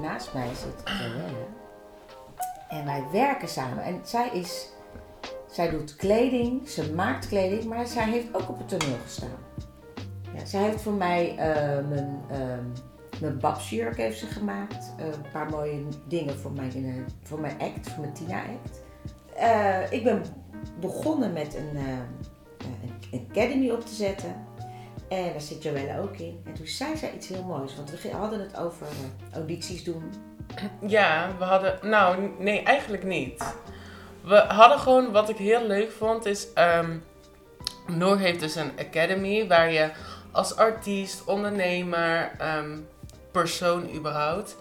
naast mij zit Joelle. En wij werken samen. En zij is... Zij doet kleding, ze maakt kleding, maar zij heeft ook op het toneel gestaan. Ja, zij heeft voor mij eh, mijn, ehm mijn babsjurk heeft ze gemaakt. Eh, een paar mooie dingen voor mijn, voor mijn act, voor mijn Tina-act. Eh, ik ben begonnen met een, een academy op te zetten. En daar zit Joelle ook in. En toen zei zij iets heel moois, want we hadden het over eh, audities doen. Ja, we hadden. Nou, nee, eigenlijk niet. We hadden gewoon, wat ik heel leuk vond, is. ehm Noor heeft dus een academy waar je als artiest, ondernemer, ehm, persoon überhaupt.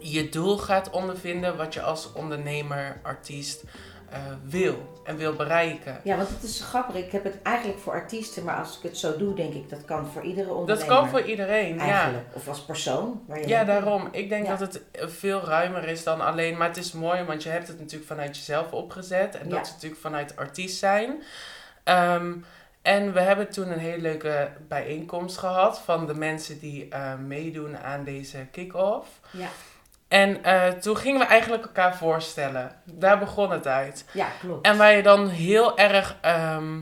je doel gaat ondervinden wat je als ondernemer, artiest eh, wil en wil bereiken. Ja, want het is grappig. Ik heb het eigenlijk voor artiesten, maar als ik het zo doe, denk ik dat kan voor iedere ondernemer. Dat kan voor iedereen, ja. Eigenlijk. Of als persoon. Waar je Ja, daarom. Ik denk Ja. dat het veel ruimer is dan alleen. Maar het is mooi, want je hebt het natuurlijk vanuit jezelf opgezet. En dat Ja. is natuurlijk vanuit artiest zijn. Ehm, en we hebben toen een hele leuke bijeenkomst gehad van de mensen die eh, meedoen aan deze kick-off. Ja. En eh, toen gingen we eigenlijk elkaar voorstellen. Daar begon het uit. ja, klopt. En waar je dan heel erg ehm,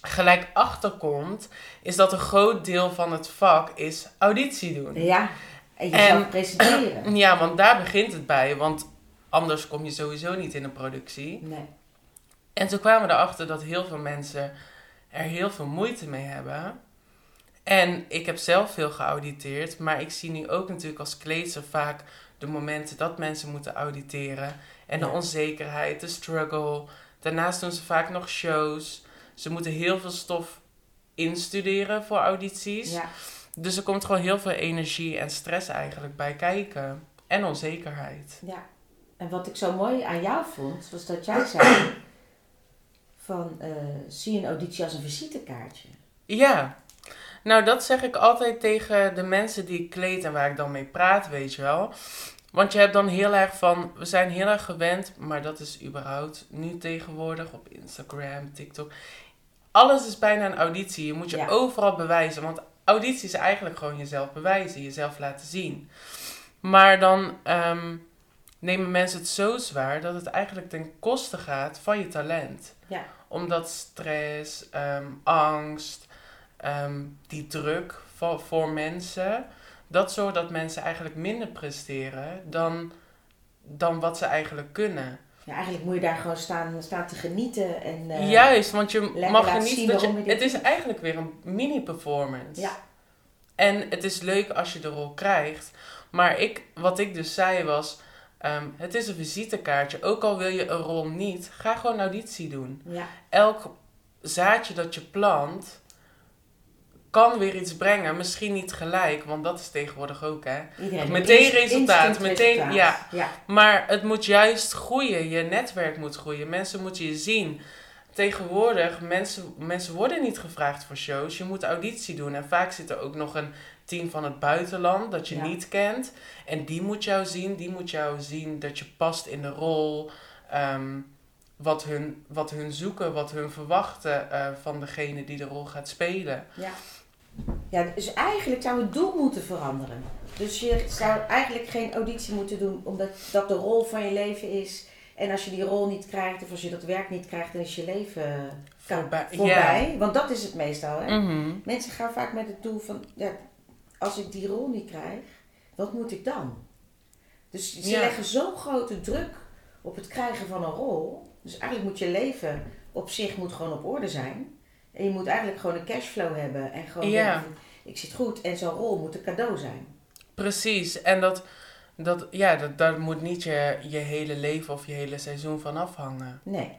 gelijk achter komt, is dat een groot deel van het vak is auditie doen. Ja, en jezelf En- presenteren. Ja, want daar begint het bij. Want anders kom je sowieso niet in een productie. Nee. En toen kwamen we erachter dat heel veel mensen er heel veel moeite mee hebben. En ik heb zelf veel geauditeerd. Maar ik zie nu ook natuurlijk als kleedster vaak de momenten dat mensen moeten auditeren. En de onzekerheid, de struggle. Daarnaast doen ze vaak nog shows. Ze moeten heel veel stof instuderen voor audities. Ja. Dus er komt gewoon heel veel energie en stress eigenlijk bij kijken. En onzekerheid. ja. En wat ik zo mooi aan jou vond, was dat jij zei van eh, zie een auditie als een visitekaartje. Ja. Nou, dat zeg ik altijd tegen de mensen die ik kleed en waar ik dan mee praat, weet je wel. Want je hebt dan heel erg van, we zijn heel erg gewend, maar dat is überhaupt nu tegenwoordig op Instagram, TikTok. Alles is bijna een auditie. Je moet je Ja. overal bewijzen. Want auditie is eigenlijk gewoon jezelf bewijzen, jezelf laten zien. Maar dan ehm, nemen mensen het zo zwaar dat het eigenlijk ten koste gaat van je talent. Ja. Omdat stress, ehm, angst, ehm, die druk voor, voor mensen, dat zorgt dat mensen eigenlijk minder presteren dan, dan wat ze eigenlijk kunnen. Ja, eigenlijk moet je daar gewoon staan, staan te genieten. En, eh, Juist, want je mag genieten zien dat je, je het is doet. eigenlijk weer een mini-performance. Ja. En het is leuk als je de rol krijgt. Maar ik, wat ik dus zei was, ehm, het is een visitekaartje. Ook al wil je een rol niet, ga gewoon auditie doen. Ja, Elk zaadje dat je plant, kan weer iets brengen. Misschien niet gelijk, want dat is tegenwoordig ook hè. iedereen. Meteen resultaat, meteen- resultaat. ja. ja. Maar het moet juist groeien. Je netwerk moet groeien. Mensen moeten je zien. Tegenwoordig, mensen, mensen worden niet gevraagd voor shows. Je moet auditie doen. En vaak zit er ook nog een team van het buitenland dat je Ja. niet kent. En die moet jou zien. Die moet jou zien dat je past in de rol. Ehm, wat, hun, wat hun zoeken, wat hun verwachten eh, van degene die de rol gaat spelen. Ja. Ja, dus eigenlijk zou het doel moeten veranderen. Dus je zou eigenlijk geen auditie moeten doen omdat dat de rol van je leven is. En als je die rol niet krijgt of als je dat werk niet krijgt, dan is je leven Voorbij. voorbij. Want dat is het meestal. Hè? Mhm. Mensen gaan vaak met het doel van, ja, als ik die rol niet krijg, wat moet ik dan? Dus ze Ja. leggen zo'n grote druk op het krijgen van een rol. Dus eigenlijk moet je leven op zich moet gewoon op orde zijn. En je moet eigenlijk gewoon een cashflow hebben. En gewoon Ja. denken ik zit goed en zo'n rol moet een cadeau zijn. Precies, en dat, dat, ja, dat, daar moet niet je, je hele leven of je hele seizoen van afhangen. Nee.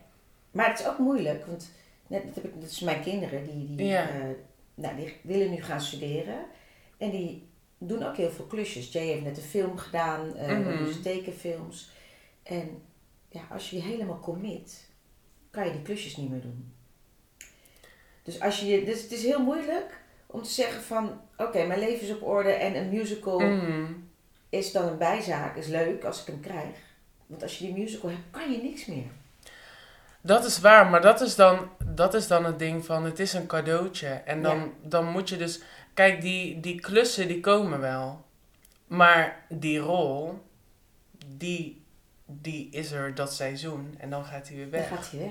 Maar het is ook moeilijk, want net dat heb ik, dat is mijn kinderen, die, die, Ja. eh, nou, die willen nu gaan studeren. En die doen ook heel veel klusjes. Jay heeft net een film gedaan, Mhm. dus tekenfilms. En ja, als je je helemaal commit, kan je die klusjes niet meer doen. Dus, als je, je- dus het is heel moeilijk om te zeggen van, oké, mijn leven is op orde en een musical Mhm. is dan een bijzaak, is leuk als ik hem krijg. Want als je die musical hebt, kan je niks meer. Dat is waar, maar dat is, dan, dat is dan het ding van het is een cadeautje. En dan, Ja. dan moet je dus, kijk, die, die klussen die komen wel. Maar die rol, die, die is er dat seizoen en dan gaat hij weer Dan weg. gaat hij weg.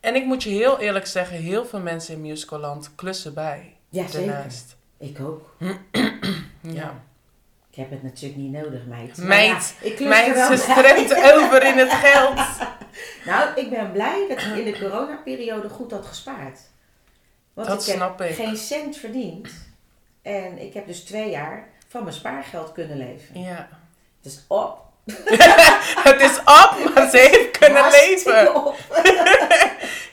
En ik moet je heel eerlijk zeggen, heel veel mensen in musicalland klussen bij. Ja, zeker. Daarnaast. Ik ook. Ja. Ik heb het natuurlijk niet nodig, meid. Meid, ja, ik klus Meid, wel ze bij. stremt over in het geld. Nou, ik ben blij dat ik in de coronaperiode goed had gespaard. Want Dat ik heb snap ik. geen cent verdiend. En ik heb dus twee jaar van mijn spaargeld kunnen leven. Ja. Het is op. Het is op, maar ze heeft kunnen leven. op.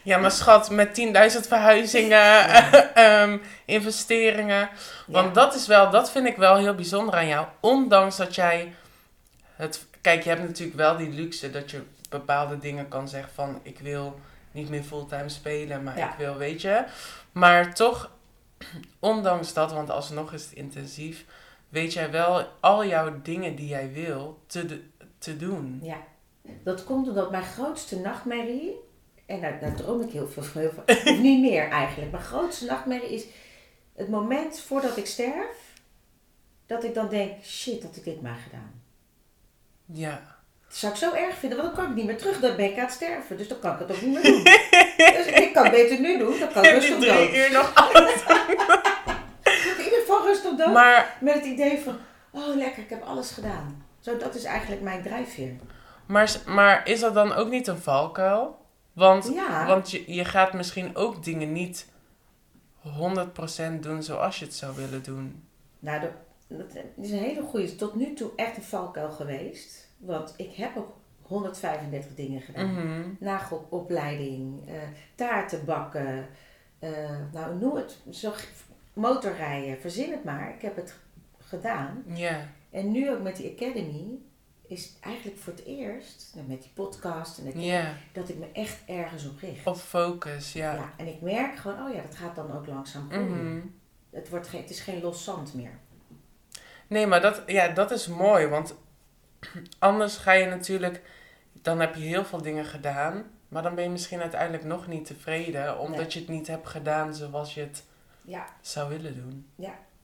Ja, maar schat, met 10.000 verhuizingen, ehm, investeringen. Want dat is wel, dat vind ik wel heel bijzonder aan jou. Ondanks dat jij het. Kijk, je hebt natuurlijk wel die luxe dat je bepaalde dingen kan zeggen van ik wil niet meer fulltime spelen, maar ik wil, weet je. Maar toch, ondanks dat, want alsnog is het intensief, weet jij wel al jouw dingen die jij wil te, te doen. Ja, dat komt omdat mijn grootste nachtmerrie, en daar, daar droom ik heel veel van, heel veel- of niet meer eigenlijk. Mijn grootste nachtmerrie is het moment voordat ik sterf, dat ik dan denk, shit, had ik dit maar gedaan. Ja. Dat zou ik zo erg vinden, want dan kan ik niet meer terug, dan ben ik aan het sterven. Dus dan kan ik het ook niet meer doen. dus ik kan het beter nu doen, dan kan ik rustig dood. drie uur nog? In ieder geval rustig dood. Maar, Met het idee van, oh lekker, ik heb alles gedaan. Zo, dat is eigenlijk mijn drijfveer. maar, maar is dat dan ook niet een valkuil? Want, Ja. want je, je gaat misschien ook dingen niet 100% doen zoals je het zou willen doen. Nou, dat, dat is een hele goede. Tot nu toe echt een valkuil geweest. Want ik heb ook 135 dingen gedaan. Mhm. Nagelopleiding, eh, taarten bakken, eh, nou noem het, zo, motorrijden, verzin het maar. Ik heb het gedaan. Ja, En nu ook met die Academy is het eigenlijk voor het eerst, nou, met die podcast, en dat, ja. dat ik me echt ergens op richt. Op focus, ja. Ja, en ik merk gewoon, oh ja, dat gaat dan ook langzaam groeien. Mhm. het, wordt geen, het is geen los zand meer. Nee, maar dat, ja, dat is mooi, want anders ga je natuurlijk, dan heb je heel veel dingen gedaan, maar dan ben je misschien uiteindelijk nog niet tevreden, omdat Nee. je het niet hebt gedaan zoals je het Ja, zou willen doen.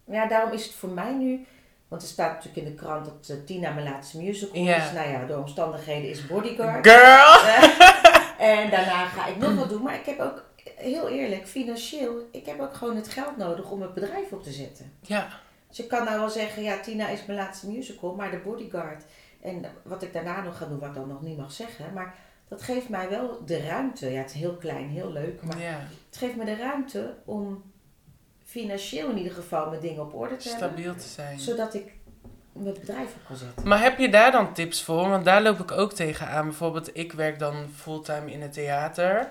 Maar ja, daarom is het voor mij nu. Want er staat natuurlijk in de krant dat eh, Tina mijn laatste musical is. Nou ja, door omstandigheden is bodyguard. Girl! en daarna ga ik nog wat doen. Maar ik heb ook, heel eerlijk, financieel, ik heb ook gewoon het geld nodig om het bedrijf op te zetten. Ja, Dus ik kan nou wel zeggen, ja, Tina is mijn laatste musical, maar de bodyguard. En wat ik daarna nog ga doen, wat ik dan nog niet mag zeggen. Maar dat geeft mij wel de ruimte. Ja, het is heel klein, heel leuk. Maar het geeft me de ruimte om financieel in ieder geval mijn dingen op orde te hebben stabiel te zijn. zodat ik mijn bedrijf op kan zetten. Maar heb je daar dan tips voor? Want daar loop ik ook tegenaan. Bijvoorbeeld, ik werk dan fulltime in het theater.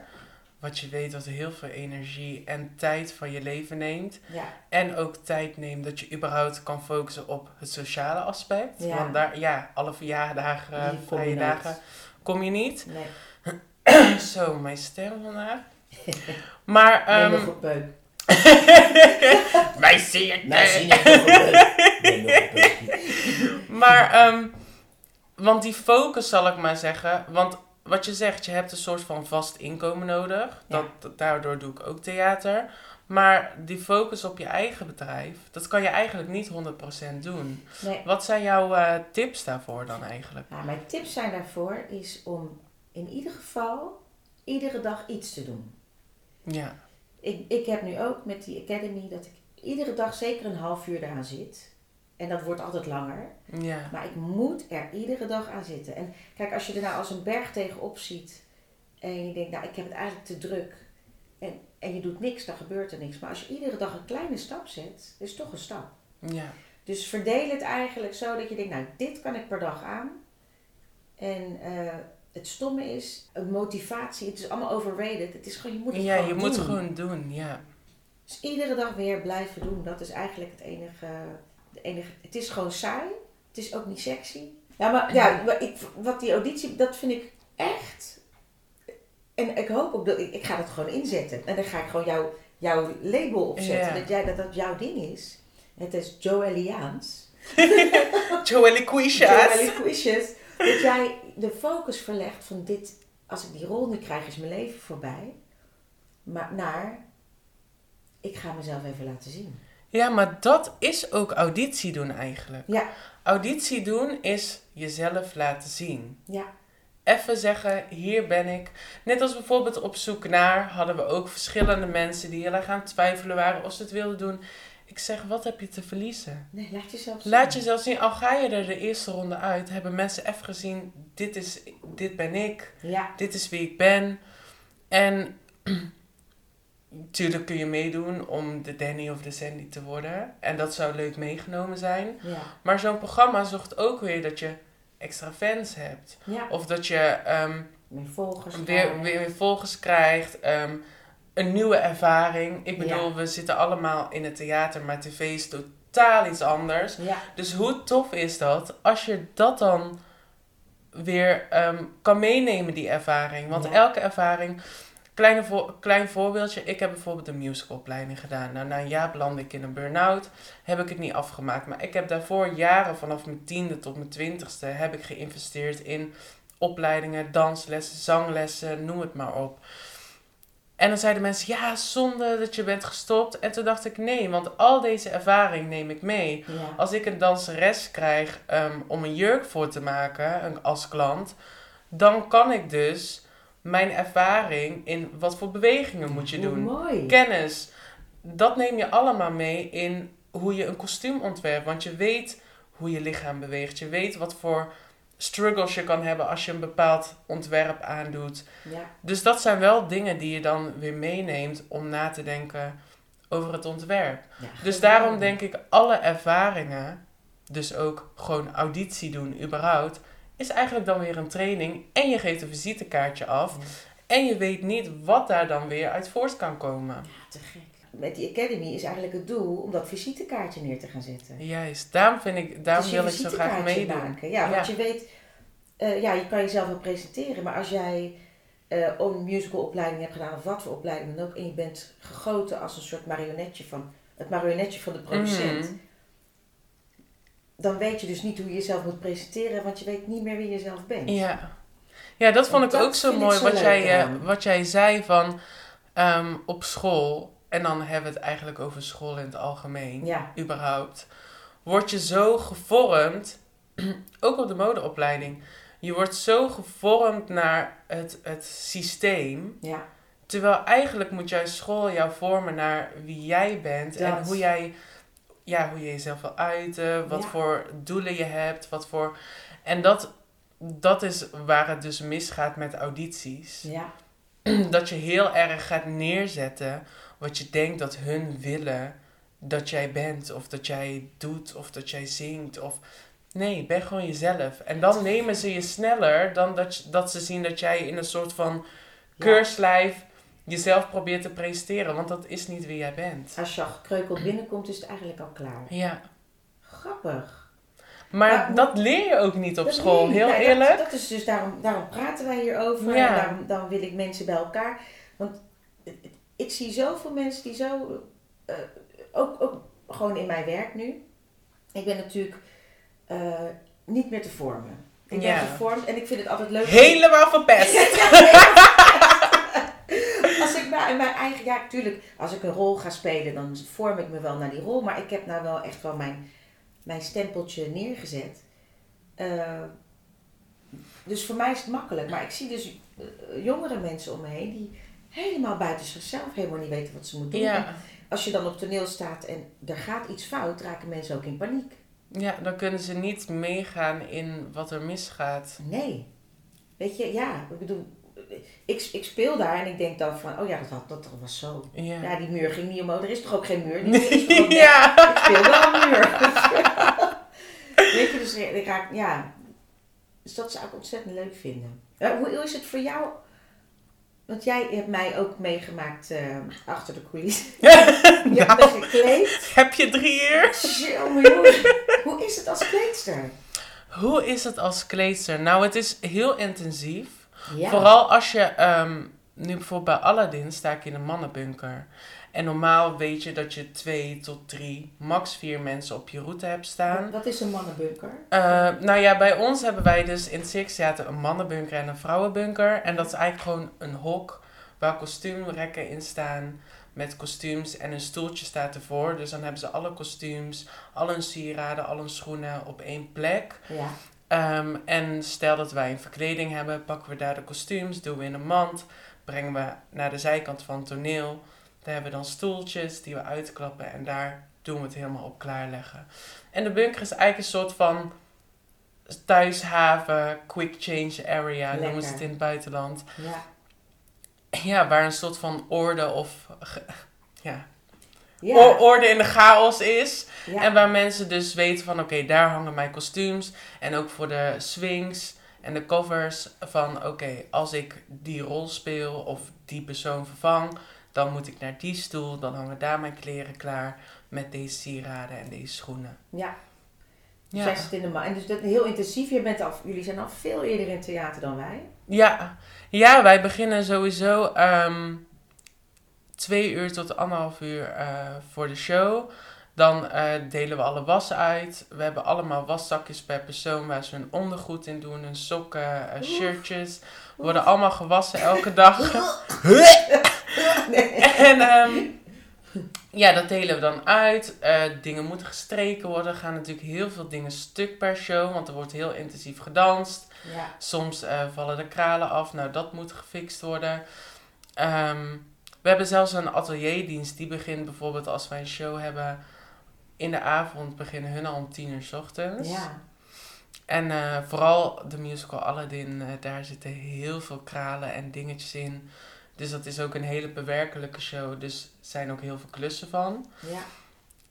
Wat je weet dat heel veel energie en tijd van je leven neemt. Ja, En ook tijd neemt dat je überhaupt kan focussen op het sociale aspect. Ja. Want daar, ja, alle verjaardagen, vrije je dagen, kom je niet. nee. Zo, mijn stem vandaag. Maar, Ben ehm wij zien het. Zie ik nog op beuk. Ben nog op beuk. Maar, ehm, want die focus zal ik maar zeggen. Want wat je zegt, je hebt een soort van vast inkomen nodig. Ja. Dat, daardoor doe ik ook theater. Maar die focus op je eigen bedrijf, dat kan je eigenlijk niet 100% doen. Nee. Wat zijn jouw eh, tips daarvoor dan eigenlijk? Nou, mijn tips zijn daarvoor is om in ieder geval iedere dag iets te doen. Ja, Ik, ik heb nu ook met die Academy dat ik iedere dag zeker een half uur eraan zit. En dat wordt altijd langer. ja, Maar ik moet er iedere dag aan zitten. En kijk, als je er nou als een berg tegenop ziet en je denkt, nou, ik heb het eigenlijk te druk. En, en je doet niks, dan gebeurt er niks. Maar als je iedere dag een kleine stap zet, is toch een stap. ja, Dus verdeel het eigenlijk zo dat je denkt, nou, dit kan ik per dag aan. En eh, het stomme is, een motivatie, het is allemaal overrated. Het is gewoon, je moet het ja gewoon je moet doen. gewoon doen, ja. Dus iedere dag weer blijven doen, dat is eigenlijk het enige, de enige. Het is gewoon saai. Het is ook niet sexy. Ja, maar ja, maar ik, wat die auditie, dat vind ik echt. En ik hoop ook dat ik, ik ga dat gewoon inzetten. En dan ga ik gewoon jouw, jouw label opzetten. Ja. Dat jij dat dat jouw ding is. Het is Joelliaans. Joelle Quisha's. Dat jij de focus verlegt van dit, als ik die rol nu krijg, is mijn leven voorbij. Maar naar, ik ga mezelf even laten zien. Ja, maar dat is ook auditie doen eigenlijk. Ja, Auditie doen is jezelf laten zien. ja, Even zeggen, hier ben ik. Net als bijvoorbeeld op zoek naar, hadden we ook verschillende mensen die heel erg aan het twijfelen waren of ze het wilden doen. Ik zeg, wat heb je te verliezen? nee, laat jezelf zien. Laat jezelf zien, al ga je er de eerste ronde uit, hebben mensen even gezien, dit, is, dit ben ik, Ja, dit is wie ik ben. En natuurlijk kun je meedoen om de Danny of de Sandy te worden. En dat zou leuk meegenomen zijn. ja, Maar zo'n programma zorgt ook weer dat je extra fans hebt. ja. Of dat je ehm, volgers. weer, krijgen. weer weer volgers krijgt. ehm, een nieuwe ervaring. Ik bedoel, Ja. we zitten allemaal in het theater, maar tv is totaal iets anders. Ja, Dus hoe tof is dat als je dat dan weer ehm, kan meenemen, die ervaring? Want Ja. elke ervaring. Kleine voor, klein voorbeeldje. Ik heb bijvoorbeeld een musicalopleiding gedaan. Nou, na een jaar belandde ik in een burn-out. Heb ik het niet afgemaakt. Maar ik heb daarvoor jaren, vanaf mijn tiende tot mijn twintigste, heb ik geïnvesteerd in opleidingen, danslessen, zanglessen, noem het maar op. En dan zeiden mensen, ja, zonde dat je bent gestopt. En toen dacht ik, nee, want al deze ervaring neem ik mee. ja. Als ik een danseres krijg ehm, om een jurk voor te maken een- als klant, dan kan ik dus mijn ervaring in wat voor bewegingen moet je doen, mooi. kennis, dat neem je allemaal mee in hoe je een kostuum ontwerpt. Want je weet hoe je lichaam beweegt. Je weet wat voor struggles je kan hebben als je een bepaald ontwerp aandoet. Ja, Dus dat zijn wel dingen die je dan weer meeneemt om na te denken over het ontwerp. ja, Dus daarom denk ik, alle ervaringen, dus ook gewoon auditie doen überhaupt, is eigenlijk dan weer een training. En je geeft een visitekaartje af. Ja. En je weet niet wat daar dan weer uit voort kan komen. Ja, te gek. Met die Academy is eigenlijk het doel om dat visitekaartje neer te gaan zetten. Juist, daarom, vind ik, daarom Dus wil ik zo graag meedoen. maken. Ja, want je weet, eh, ja, je kan jezelf wel presenteren, maar als jij eh een musicalopleiding hebt gedaan of wat voor opleiding dan ook, en je bent gegoten als een soort marionetje van het marionetje van de producent, Mhm. dan weet je dus niet hoe je jezelf moet presenteren, want je weet niet meer wie je zelf bent. Ja. ja, dat vond En ik dat ook zo mooi zo wat, jij, eh, wat jij zei van ehm, op school. En dan hebben we het eigenlijk over school in het algemeen. Ja, überhaupt, word je zo gevormd, ook op de modeopleiding, je wordt zo gevormd naar het, het systeem, ja, terwijl eigenlijk moet juist school jou vormen naar wie jij bent en hoe jij, ja, hoe je jezelf wil uiten, wat Ja. voor doelen je hebt, wat voor... En dat, dat is waar het dus misgaat met audities. ja, dat je heel erg gaat neerzetten wat je denkt dat hun willen dat jij bent, of dat jij doet, of dat jij zingt. Of... Nee, ben gewoon jezelf. En dan nemen ze je sneller dan dat, dat ze zien dat jij in een soort van ja. keurslijf jezelf probeert te presenteren, want dat is niet wie jij bent. Als je al gekreukeld binnenkomt, is het eigenlijk al klaar. Ja, Grappig. maar dat leer je ook niet op school, heel Nou, eerlijk. Dat, dat is dus daarom, daarom praten wij hierover. Ja. En daarom, daarom wil ik mensen bij elkaar. Want ik zie zoveel mensen die zo. eh, ook, ook gewoon in mijn werk nu. Ik ben natuurlijk eh, niet meer te vormen. Ik ben Ja. gevormd en ik vind het altijd leuk. Helemaal verpest. Als ik maar in mijn eigen, ja, natuurlijk, als ik een rol ga spelen, dan vorm ik me wel naar die rol. Maar ik heb nou wel echt wel mijn, mijn stempeltje neergezet. Eh, dus voor mij is het makkelijk. Maar ik zie dus jongere mensen om me heen die helemaal buiten zichzelf helemaal niet weten wat ze moeten doen. Ja. als je dan op toneel staat en er gaat iets fout, raken mensen ook in paniek. ja, dan kunnen ze niet meegaan in wat er misgaat. Nee. Weet je, ja, ik bedoel, ik, ik speel daar en ik denk dan van, oh ja, dat, had, dat was zo. Ja. Ja, die muur ging niet omhoog. Er is toch ook geen muur? Die muur is toch ook weg? ja. Ik speel wel een muur. Weet je, dus ik raak, ja. Dus dat zou ik ontzettend leuk vinden. Eh, hoe is het voor jou? Want jij hebt mij ook meegemaakt eh, achter de coulissen. Je hebt me gekleed. Heb je drie uur? Hoe is het als kleedster? Hoe is het als kleedster? Nou, het is heel intensief. Ja. Vooral als je, ehm, nu bijvoorbeeld bij Aladdin sta ik in een mannenbunker. En normaal weet je dat je twee tot drie, max vier mensen op je route hebt staan. Wat is een mannenbunker? Eh, nou ja, bij ons hebben wij dus in het Six Theater een mannenbunker en een vrouwenbunker. En dat is eigenlijk gewoon een hok waar kostuumrekken in staan. met kostuums en een stoeltje staat ervoor. Dus dan hebben ze alle kostuums, al hun sieraden, al hun schoenen op één plek. Ja. Ehm, en stel dat wij een verkleding hebben, pakken we daar de kostuums, doen we in een mand, brengen we naar de zijkant van het toneel. Daar hebben we dan stoeltjes die we uitklappen en daar doen we het helemaal op klaarleggen. En de bunker is eigenlijk een soort van thuishaven, quick change area, noemen ze het in het buitenland. Ja. Ja, waar een soort van orde of ja, Ja. orde in de chaos is. ja. En waar mensen dus weten van oké, daar hangen mijn kostuums. En ook voor de swings en de covers van oké, als ik die rol speel of die persoon vervang, dan moet ik naar die stoel. Dan hangen daar mijn kleren klaar met deze sieraden en deze schoenen. ja. Ja, Zij zit in de ma- En dus dat heel intensief. Je bent al, jullie zijn al veel eerder in theater dan wij. ja. ja wij beginnen sowieso ehm, twee uur tot anderhalf uur eh, voor de show. Dan eh, delen we alle was uit. We hebben allemaal waszakjes per persoon waar ze hun ondergoed in doen, hun sokken, eh, shirtjes. Worden allemaal gewassen elke dag. Nee. En ehm, ja, dat delen we dan uit. Eh, dingen moeten gestreken worden. Er gaan natuurlijk heel veel dingen stuk per show, want er wordt heel intensief gedanst. Ja. Soms eh, vallen de kralen af. Nou, dat moet gefixt worden. Ehm, we hebben zelfs een atelierdienst. Die begint bijvoorbeeld als wij een show hebben. In de avond beginnen hun al om tien uur 's ochtends. Ja. En eh, vooral de musical Aladdin, eh, daar zitten heel veel kralen en dingetjes in. Dus dat is ook een hele bewerkelijke show. Dus er zijn ook heel veel klussen van. Ja.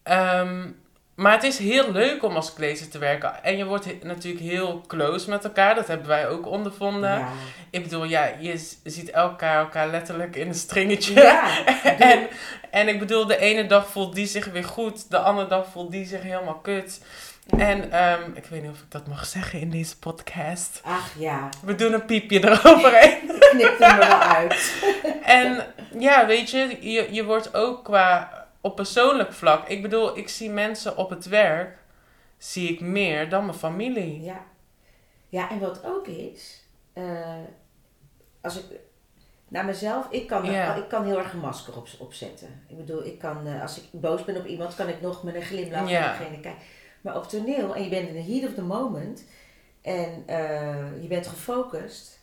Ehm, maar het is heel leuk om als klezer te werken. En je wordt he- natuurlijk heel close met elkaar. Dat hebben wij ook ondervonden. Ja. Ik bedoel, ja, je ziet elkaar, elkaar letterlijk in een stringetje. Ja. en, en ik bedoel, de ene dag voelt die zich weer goed. De andere dag voelt die zich helemaal kut. En ehm, ik weet niet of ik dat mag zeggen in deze podcast. Ach ja, We doen een piepje eroverheen. knip hem er wel uit. En ja, weet je, je, je wordt ook qua op persoonlijk vlak. Ik bedoel, ik zie mensen op het werk, zie ik meer dan mijn familie. Ja. Ja, en wat ook is, eh, als ik naar mezelf, ik kan, ik kan heel erg een masker op, opzetten. Ik bedoel, ik kan, eh, als ik boos ben op iemand, kan ik nog met een glimlach Ja. naar degene kijken. Maar op toneel, en je bent in the heat of the moment, en eh, je bent gefocust,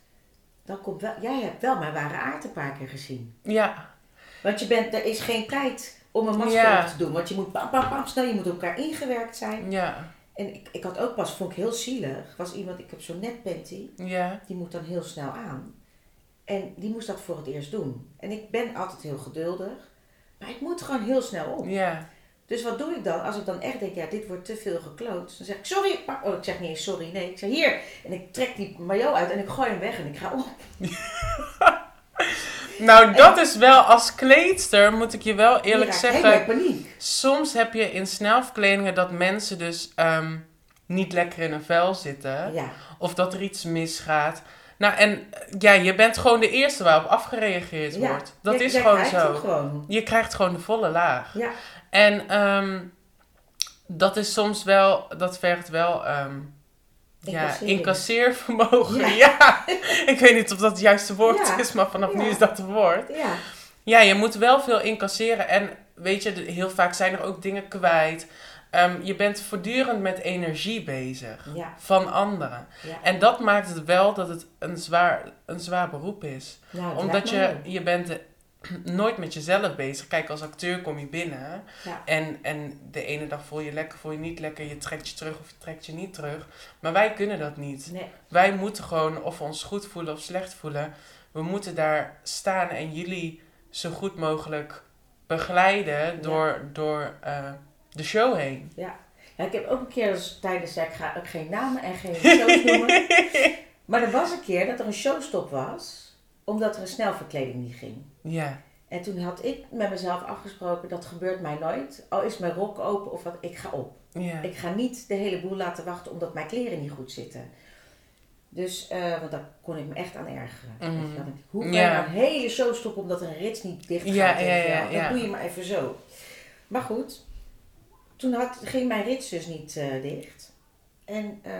dan komt wel, jij hebt wel mijn ware aard een paar keer gezien. Ja, Want je bent, er is geen tijd om een masker Ja. op te doen, want je moet pam, pam, pam, snel, je moet op elkaar ingewerkt zijn. ja, En ik, ik had ook pas, vond ik heel zielig, was iemand, ik heb zo'n net panty, ja, die moet dan heel snel aan. En die moest dat voor het eerst doen. En ik ben altijd heel geduldig, maar ik moet gewoon heel snel om. ja. Dus wat doe ik dan? Als ik dan echt denk, ja, dit wordt te veel gekloot, dan zeg ik, sorry, oh, ik zeg niet eens sorry, nee, ik zeg hier. En ik trek die maillot uit en ik gooi hem weg en ik ga op. Nou, dat is wel als kleedster, moet ik je wel eerlijk raak zeggen. paniek. Soms heb je in snelverkledingen dat mensen dus ehm, niet lekker in hun vel zitten. Ja, Of dat er iets misgaat. Nou, en eh, ja, je bent gewoon de eerste waarop afgereageerd ja. wordt. Dat Ja, is gewoon zo. gewoon. Je krijgt gewoon de volle laag. Ja, En ehm, dat is soms wel, dat vergt wel ja, incasseervermogen. Ja. Ja. ik weet niet of dat het juiste woord Ja. is, maar vanaf nu is dat het woord. ja, Ja, je moet wel veel incasseren. En weet je, heel vaak zijn er ook dingen kwijt. Ehm, je bent voortdurend met energie bezig ja, van anderen. ja. En dat maakt het wel dat het een zwaar, een zwaar beroep is. Nou, Omdat je, je bent nooit met jezelf bezig. Kijk, als acteur kom je binnen. Ja. En, en de ene dag voel je lekker, voel je niet lekker. Je trekt je terug of je trekt je niet terug. Maar wij kunnen dat niet. Nee, Wij moeten gewoon, of we ons goed voelen of slecht voelen. We moeten daar staan en jullie zo goed mogelijk begeleiden door, door eh, de show heen. ja. ja. Ik heb ook een keer tijdens, ja, ik ga ook geen namen en geen shows noemen. Maar er was een keer dat er een showstop was, omdat er een snelverkleding niet ging. Ja, En toen had ik met mezelf afgesproken, dat gebeurt mij nooit. Al is mijn rok open of wat, ik ga op. ja, Ik ga niet de hele boel laten wachten omdat mijn kleren niet goed zitten. Dus, eh, want daar kon ik me echt aan ergeren. Mhm. Weet je wel. Hoe kan Ja. nou een hele show stoppen omdat een rits niet dicht gaat? Ja, Dat doe je maar even zo. Maar goed, toen had, ging mijn rits dus niet eh, dicht. En eh,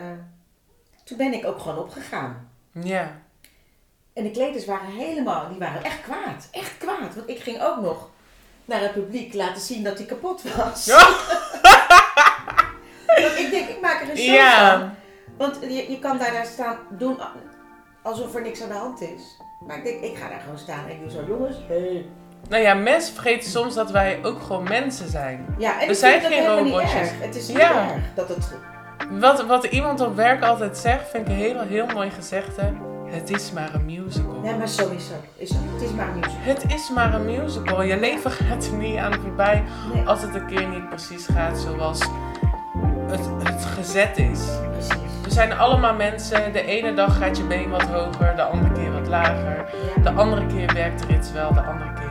toen ben ik ook gewoon opgegaan. ja, En de kleders waren helemaal, die waren echt kwaad. Echt kwaad. Want ik ging ook nog naar het publiek laten zien dat hij kapot was. Ja. Want ik denk, ik maak er een show van. Ja. Want je, je kan daar, daar staan doen alsof er niks aan de hand is. Maar ik denk, ik ga daar gewoon staan en ik doe zo, jongens, hey. Nou ja, mensen vergeten soms dat wij ook gewoon mensen zijn. Ja, en We ik zijn geen robotjes. erg. Het is niet Ja. erg dat het... Wat, wat iemand op werk altijd zegt, vind ik een heel, heel mooi gezegde. Het is maar een musical. Ja, maar sowieso. Is, het is maar musical. Het is maar een musical. Je leven gaat er niet aan voorbij Nee, als het een keer niet precies gaat zoals het, het gezet is. precies. We zijn allemaal mensen. De ene dag gaat je been wat hoger, de andere keer wat lager. De andere keer werkt er iets wel, de andere keer